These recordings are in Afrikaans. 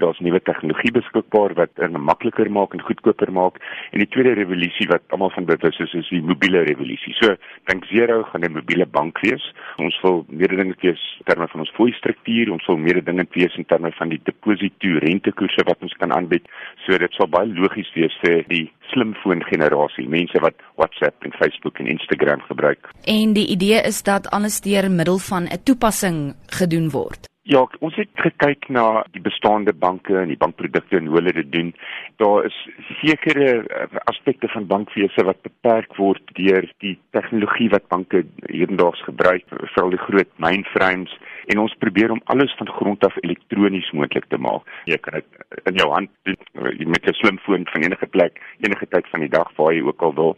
Daar's nuwe tegnologie beskikbaar wat dit makliker maak en goedkoper maak. En die tweede revolusie wat almal van bewus is, is die mobiele revolusie. So, dink Zero gaan 'n mobiele bank wees. Ons wil mededingend wees in terme van ons fooi struktuur, ons wil mededingend wees in terme van die deposito rentekoerse wat ons kan aanbied. So dit sal baie logies wees vir die slimfoon generasie, mense wat WhatsApp en Facebook en Instagram gebruik. En die idee is dat alles deur middel van 'n toepassing gedoen word. Ja, ons het gekyk na die bestaande banke en die bankprodukte en hoe hulle dit doen. Daar is sekere eh, aspekte van bankwese wat beperk word deur die tegnologie wat banke hedendaags gebruik, veral die groot mainframes en ons probeer om alles van grond af elektronies moontlik te maak. Jy kan dit in jou hand doen eh, met 'n slimfoon van enige plek, enige tyd van die dag waar jy ook al wil.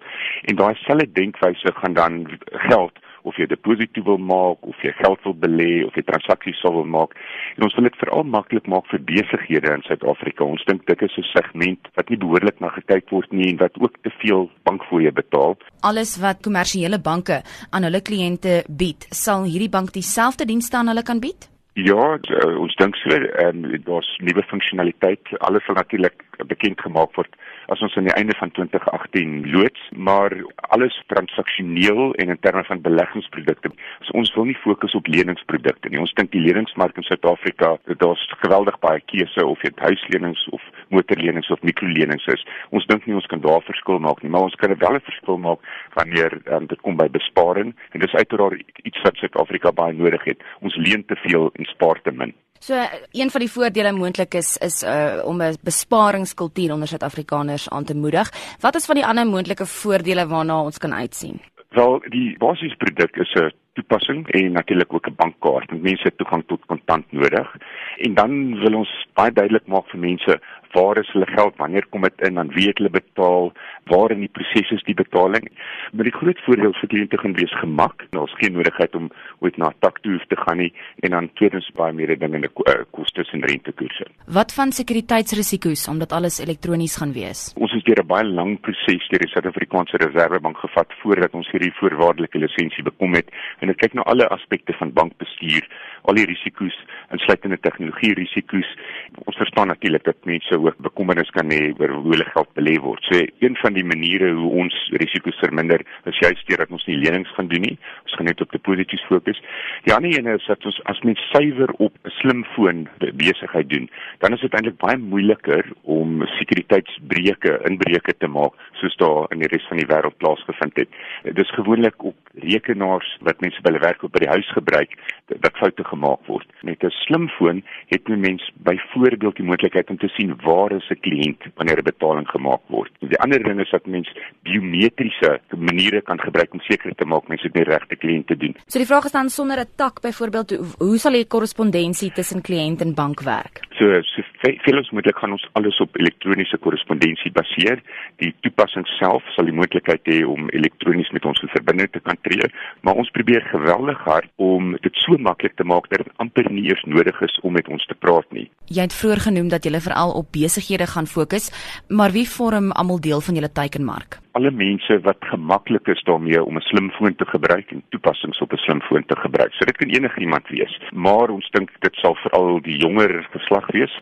En daai selfde denkwyse gaan dan geld of jy deposito wil maak of jy geld wil belê of jy transaksies wil maak. En ons wil dit veral maklik maak vir besighede in Suid-Afrika. Ons dink dit is 'n segment wat nie behoorlik na gekyk word nie en wat ook te veel bankfooie betaal. Alles wat kommersiële banke aan hulle kliënte bied, sal hierdie bank dieselfde dienste aan hulle kan bied? Ja, uh, ons dink so, ehm um, daar's nuwe funksionaliteit. Alles sal natuurlik bekend gemaak word as ons aan die einde van 2018 loods, maar alles transaksioneel en in terme van beleggingsprodukte. So ons wil nie fokus op leningsprodukte nie. Ons dink die leningsmark in Suid-Afrika, daar's geweldig baie keuse of dit huislenings of motorlenings of mikrolenings is. Ons dink nie ons kan daar verskil maak nie, maar ons kan wel 'n verskil maak wanneer um, dit kom by besparing en dis uiteraard iets wat Suid-Afrika baie nodig het. Ons leen te veel en spaar te min. So een van die voordele moontlik is is uh, om 'n besparingskultuur onder Suid-Afrikaners aan te moedig. Wat is van die ander moontlike voordele waarna ons kan uitsien? Wel, die basiese produk is 'n toepassing en natuurlik ook 'n bankkaart. Mense het toegang tot kontant nodig. En dan wil ons baie duidelik maak vir mense waar is hulle geld, wanneer kom dit in, dan weet hulle betaal, waar in die proses is die betaling. Maar die groot voordeel vir kliënte gaan wees gemak. Daar's geen nodigheid om ooit na 'n tak toe te gaan nie en dan tweedens baie meer dinge in die uh, kostes en rentekoerse. Wat van sekuriteitsrisiko's omdat alles elektronies gaan wees? Ons het deur 'n baie lang proses deur die Suid-Afrikaanse Reservebank gevat voordat ons hierdie voorwaardelike lisensie bekom het en dit kyk na alle aspekte van bankbestuur, al die risiko's, insluitende tegnologie risiko's. Ons verstaan natuurlik dat mense ook bekommernis kan hê oor hoe hulle geld belê word. So een van die maniere hoe ons risiko's verminder is juist deur dat ons nie lenings gaan doen nie. Ons gaan net op deposito's fokus. Die ander een is dat ons as mens suiwer op 'n slimfoon besigheid doen, dan is dit eintlik baie moeiliker om sekuriteitsbreuke, inbreuke te maak soos daar in die res van die wêreld plaasgevind het. Dit is gewoonlik op rekenaars wat mense by hulle werk of by die huis gebruik dat foute gemaak word. Met 'n slimfoon het 'n mens byvoorbeeld die moontlikheid om te sien waar is 'n kliënt wanneer 'n betaling gemaak word. Die ander ding is dat mens biometriese maniere kan gebruik om seker te maak mense het die regte kliënt te doen. So die vraag is dan sonder 'n tak byvoorbeeld hoe sal die korrespondensie tussen kliënt en bank werk? So so veel as moontlik gaan ons alles op elektroniese korrespondensie baseer. Die toepassing self sal die moontlikheid hê om elektronies met ons in verbinding te kan tree, maar ons probeer geweldig hard om dit so maklik te maak dat dit amper nie eers nodig is om met ons te praat nie. Jy het vroeër genoem dat jy veral op besighede gaan fokus, maar wie vorm almal deel van julle teikenmark? Alle mense wat gemaklik is daarmee om 'n slimfoon te gebruik en toepassings op 'n slimfoon te gebruik. So dit kan enige iemand wees, maar ons dink dit sal veral die jonger geslag wees.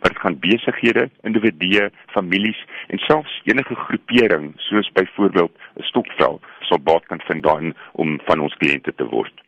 Dit gaan besighede, individue, families en selfs enige groepering soos byvoorbeeld 'n stokvel sal baat kan vind daarin om van ons kliënte te word.